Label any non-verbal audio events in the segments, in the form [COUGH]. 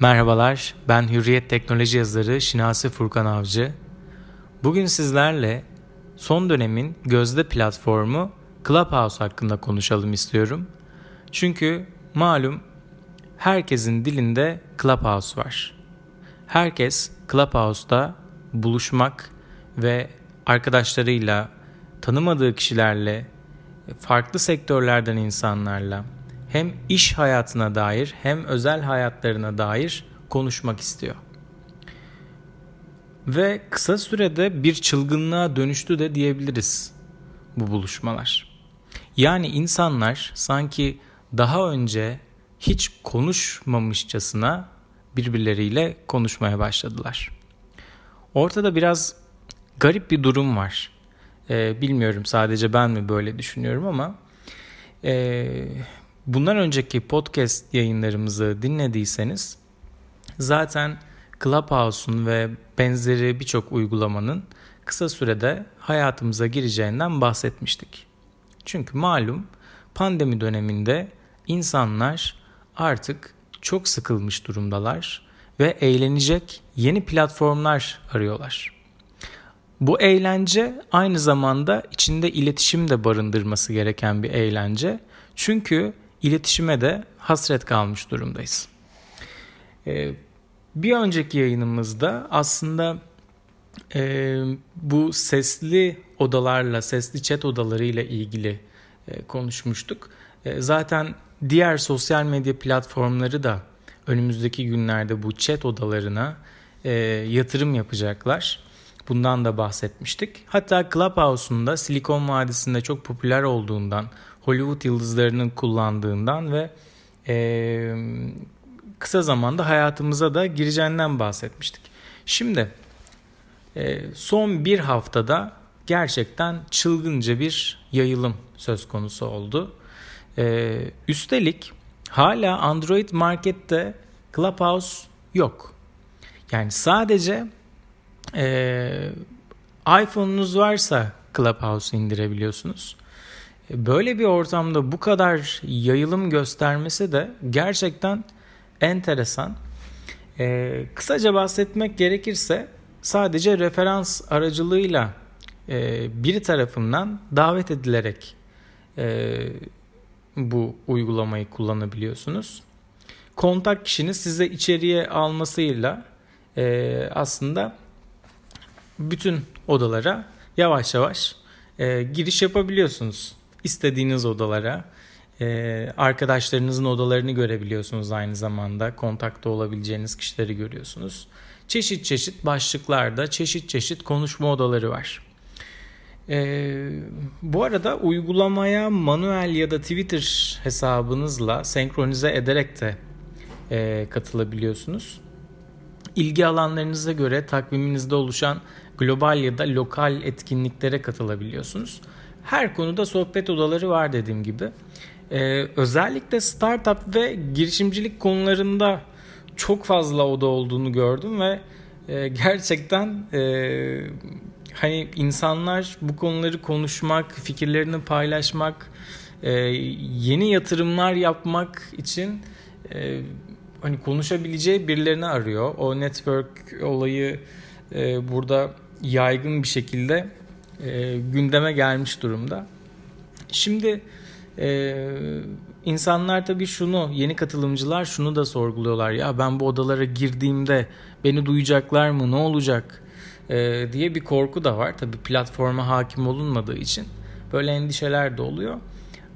Merhabalar, ben Hürriyet Teknoloji yazarı Şinasi Furkan Avcı. Bugün sizlerle son dönemin gözde platformu Clubhouse hakkında konuşalım istiyorum. Çünkü malum herkesin dilinde Clubhouse var. Herkes Clubhouse'da buluşmak ve arkadaşlarıyla, tanımadığı kişilerle, farklı sektörlerden insanlarla hem iş hayatına dair hem özel hayatlarına dair konuşmak istiyor. Ve kısa sürede bir çılgınlığa dönüştü de diyebiliriz bu buluşmalar. Yani insanlar sanki daha önce hiç konuşmamışçasına birbirleriyle konuşmaya başladılar. Ortada biraz garip bir durum var. Ee, bilmiyorum sadece ben mi böyle düşünüyorum ama e, bundan önceki podcast yayınlarımızı dinlediyseniz zaten Clubhouse'un ve benzeri birçok uygulamanın kısa sürede hayatımıza gireceğinden bahsetmiştik. Çünkü malum pandemi döneminde insanlar artık çok sıkılmış durumdalar ve eğlenecek yeni platformlar arıyorlar. Bu eğlence aynı zamanda içinde iletişim de barındırması gereken bir eğlence. Çünkü iletişime de hasret kalmış durumdayız. Ee, bir önceki yayınımızda aslında e, bu sesli odalarla, sesli chat odalarıyla ilgili e, konuşmuştuk. E, zaten diğer sosyal medya platformları da önümüzdeki günlerde bu chat odalarına yatırım yapacaklar. Bundan da bahsetmiştik. Hatta Clubhouse'un da Silikon Vadisi'nde çok popüler olduğundan, Hollywood yıldızlarının kullandığından ve e, kısa zamanda hayatımıza da gireceğinden bahsetmiştik. Şimdi e, son bir haftada gerçekten çılgınca bir yayılım söz konusu oldu. E, üstelik hala Android markette Clubhouse yok. Yani sadece e, iPhone'unuz varsa Clubhouse indirebiliyorsunuz. Böyle bir ortamda bu kadar yayılım göstermesi de gerçekten enteresan. Ee, kısaca bahsetmek gerekirse sadece referans aracılığıyla e, biri tarafından davet edilerek e, bu uygulamayı kullanabiliyorsunuz. Kontak kişinin size içeriye almasıyla e, aslında bütün odalara yavaş yavaş e, giriş yapabiliyorsunuz. İstediğiniz odalara ee, arkadaşlarınızın odalarını görebiliyorsunuz aynı zamanda. Kontakta olabileceğiniz kişileri görüyorsunuz. Çeşit çeşit başlıklarda çeşit çeşit konuşma odaları var. Ee, bu arada uygulamaya manuel ya da Twitter hesabınızla senkronize ederek de e, katılabiliyorsunuz. İlgi alanlarınıza göre takviminizde oluşan global ya da lokal etkinliklere katılabiliyorsunuz. Her konuda sohbet odaları var dediğim gibi. Ee, özellikle startup ve girişimcilik konularında çok fazla oda olduğunu gördüm ve e, gerçekten e, hani insanlar bu konuları konuşmak, fikirlerini paylaşmak, e, yeni yatırımlar yapmak için e, hani konuşabileceği birilerini arıyor. O network olayı e, burada yaygın bir şekilde e, gündeme gelmiş durumda. Şimdi ee, insanlar tabii şunu, yeni katılımcılar şunu da sorguluyorlar. Ya ben bu odalara girdiğimde beni duyacaklar mı, ne olacak ee, diye bir korku da var. Tabii platforma hakim olunmadığı için böyle endişeler de oluyor.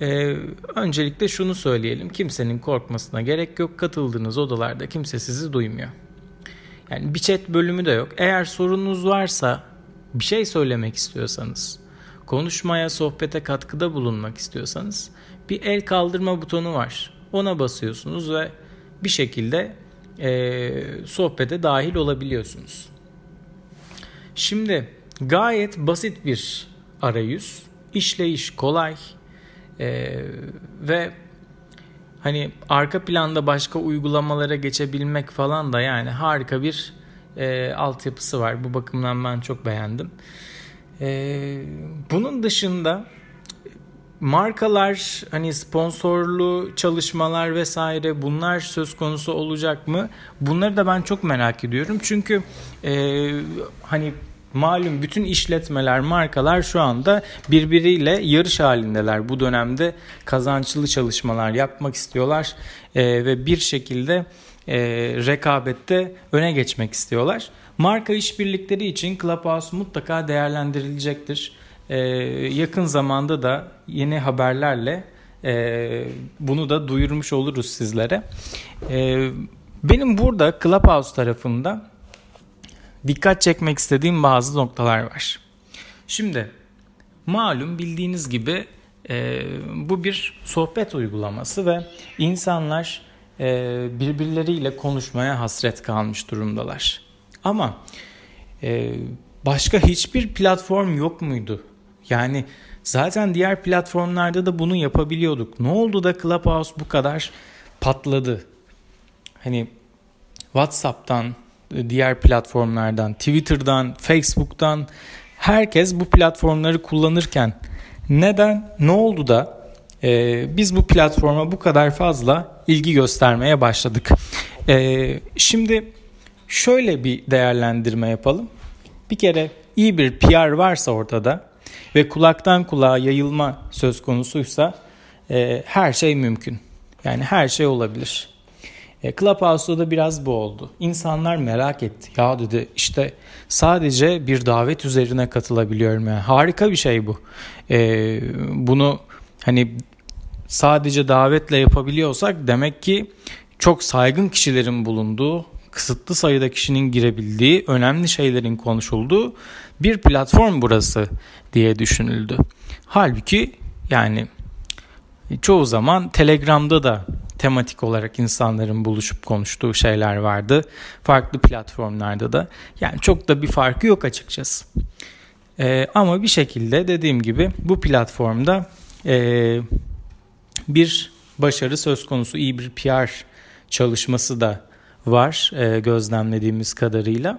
Ee, öncelikle şunu söyleyelim. Kimsenin korkmasına gerek yok. Katıldığınız odalarda kimse sizi duymuyor. Yani bir chat bölümü de yok. Eğer sorunuz varsa bir şey söylemek istiyorsanız konuşmaya, sohbete katkıda bulunmak istiyorsanız bir el kaldırma butonu var. Ona basıyorsunuz ve bir şekilde e, sohbete dahil olabiliyorsunuz. Şimdi gayet basit bir arayüz, işleyiş kolay e, ve hani arka planda başka uygulamalara geçebilmek falan da yani harika bir e, altyapısı var. Bu bakımdan ben çok beğendim. Ee, bunun dışında markalar hani sponsorlu çalışmalar vesaire bunlar söz konusu olacak mı? Bunları da ben çok merak ediyorum. Çünkü e, hani malum bütün işletmeler, markalar şu anda birbiriyle yarış halindeler. Bu dönemde kazançlı çalışmalar yapmak istiyorlar e, ve bir şekilde e, rekabette öne geçmek istiyorlar. Marka işbirlikleri için Clubhouse mutlaka değerlendirilecektir. Ee, yakın zamanda da yeni haberlerle e, bunu da duyurmuş oluruz sizlere. E, benim burada Clubhouse tarafında dikkat çekmek istediğim bazı noktalar var. Şimdi malum bildiğiniz gibi e, bu bir sohbet uygulaması ve insanlar e, birbirleriyle konuşmaya hasret kalmış durumdalar. Ama e, başka hiçbir platform yok muydu? Yani zaten diğer platformlarda da bunu yapabiliyorduk. Ne oldu da Clubhouse bu kadar patladı? Hani WhatsApp'tan, diğer platformlardan, Twitter'dan, Facebook'tan herkes bu platformları kullanırken neden, ne oldu da e, biz bu platforma bu kadar fazla ilgi göstermeye başladık? E, şimdi şöyle bir değerlendirme yapalım. Bir kere iyi bir PR varsa ortada ve kulaktan kulağa yayılma söz konusuysa e, her şey mümkün. Yani her şey olabilir. E, Clubhouse'da da biraz bu oldu. İnsanlar merak etti. Ya dedi işte sadece bir davet üzerine katılabiliyorum. Yani harika bir şey bu. E, bunu hani sadece davetle yapabiliyorsak demek ki çok saygın kişilerin bulunduğu kısıtlı sayıda kişinin girebildiği, önemli şeylerin konuşulduğu bir platform burası diye düşünüldü. Halbuki yani çoğu zaman Telegram'da da tematik olarak insanların buluşup konuştuğu şeyler vardı. Farklı platformlarda da. Yani çok da bir farkı yok açıkçası. Ee, ama bir şekilde dediğim gibi bu platformda e, bir başarı söz konusu iyi bir PR çalışması da var e, gözlemlediğimiz kadarıyla.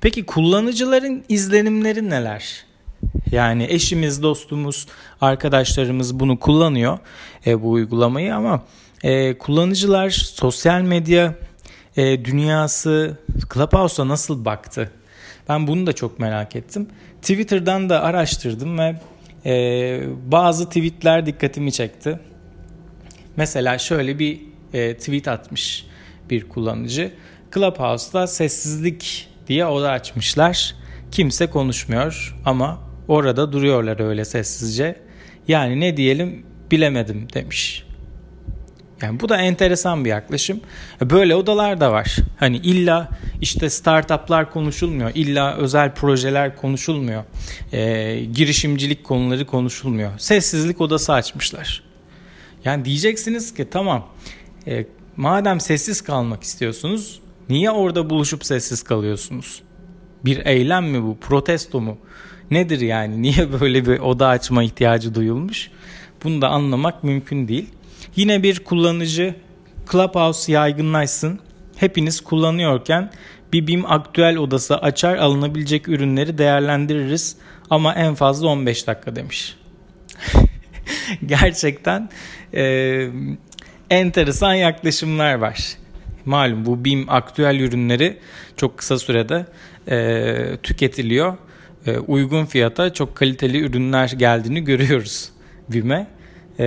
Peki kullanıcıların izlenimleri neler? Yani eşimiz, dostumuz, arkadaşlarımız bunu kullanıyor e, bu uygulamayı ama e, kullanıcılar sosyal medya e, dünyası Clubhouse'a nasıl baktı? Ben bunu da çok merak ettim. Twitter'dan da araştırdım ve e, bazı tweetler dikkatimi çekti. Mesela şöyle bir e, tweet atmış bir kullanıcı. Clubhouse'da sessizlik diye oda açmışlar. Kimse konuşmuyor ama orada duruyorlar öyle sessizce. Yani ne diyelim bilemedim demiş. Yani bu da enteresan bir yaklaşım. Böyle odalar da var. Hani illa işte startuplar konuşulmuyor. illa özel projeler konuşulmuyor. E, girişimcilik konuları konuşulmuyor. Sessizlik odası açmışlar. Yani diyeceksiniz ki tamam e, Madem sessiz kalmak istiyorsunuz, niye orada buluşup sessiz kalıyorsunuz? Bir eylem mi bu? Protesto mu? Nedir yani? [LAUGHS] Niye böyle bir oda açma ihtiyacı duyulmuş? Bunu da anlamak mümkün değil. Yine bir kullanıcı Clubhouse yaygınlaşsın. Hepiniz kullanıyorken bir BİM aktüel odası açar alınabilecek ürünleri değerlendiririz ama en fazla 15 dakika demiş. [LAUGHS] [LAUGHS] Gerçekten e, enteresan yaklaşımlar var. Malum bu BİM aktüel ürünleri çok kısa sürede e, tüketiliyor. E, uygun fiyata çok kaliteli ürünler geldiğini görüyoruz BİM'e. E,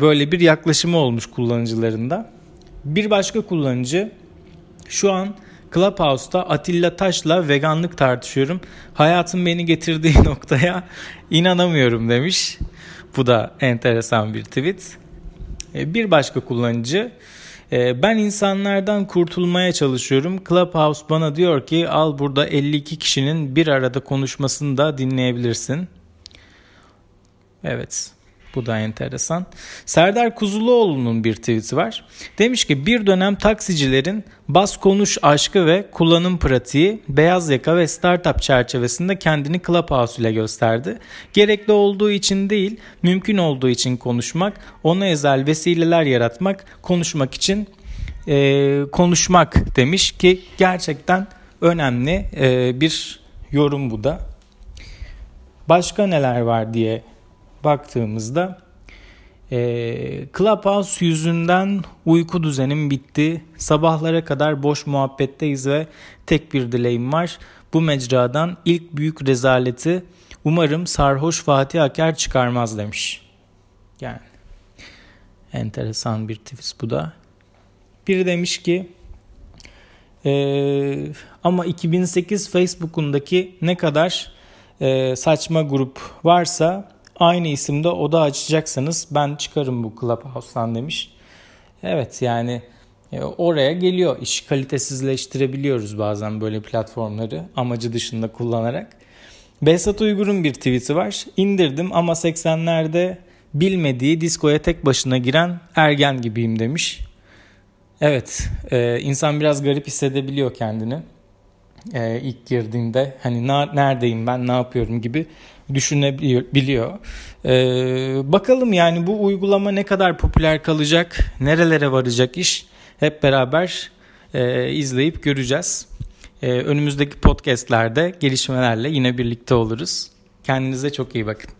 böyle bir yaklaşımı olmuş kullanıcılarında. Bir başka kullanıcı şu an Clubhouse'da Atilla Taş'la veganlık tartışıyorum. Hayatım beni getirdiği [LAUGHS] noktaya inanamıyorum demiş. Bu da enteresan bir tweet. E, bir başka kullanıcı e, ben insanlardan kurtulmaya çalışıyorum. Clubhouse bana diyor ki al burada 52 kişinin bir arada konuşmasını da dinleyebilirsin. Evet. Bu da enteresan. Serdar Kuzuluoğlu'nun bir tweet'i var. Demiş ki bir dönem taksicilerin bas konuş aşkı ve kullanım pratiği beyaz yaka ve startup çerçevesinde kendini Clubhouse ile gösterdi. Gerekli olduğu için değil, mümkün olduğu için konuşmak, ona özel vesileler yaratmak, konuşmak için e, konuşmak demiş ki gerçekten önemli e, bir yorum bu da. Başka neler var diye baktığımızda E, Clubhouse yüzünden uyku düzenim bitti. Sabahlara kadar boş muhabbetteyiz ve tek bir dileğim var. Bu mecradan ilk büyük rezaleti umarım sarhoş Fatih Aker çıkarmaz demiş. Yani enteresan bir tweet bu da. Biri demiş ki ee, ama 2008 Facebook'undaki ne kadar e, saçma grup varsa aynı isimde oda açacaksanız ben çıkarım bu Clubhouse'dan demiş. Evet yani e, oraya geliyor. İş kalitesizleştirebiliyoruz bazen böyle platformları amacı dışında kullanarak. Behzat Uygur'un bir tweet'i var. İndirdim ama 80'lerde bilmediği diskoya tek başına giren ergen gibiyim demiş. Evet, e, insan biraz garip hissedebiliyor kendini. E, ilk girdiğinde hani na, neredeyim ben, ne yapıyorum gibi düşünebiliyor. E, bakalım yani bu uygulama ne kadar popüler kalacak, nerelere varacak iş hep beraber e, izleyip göreceğiz. E, önümüzdeki podcastlerde gelişmelerle yine birlikte oluruz. Kendinize çok iyi bakın.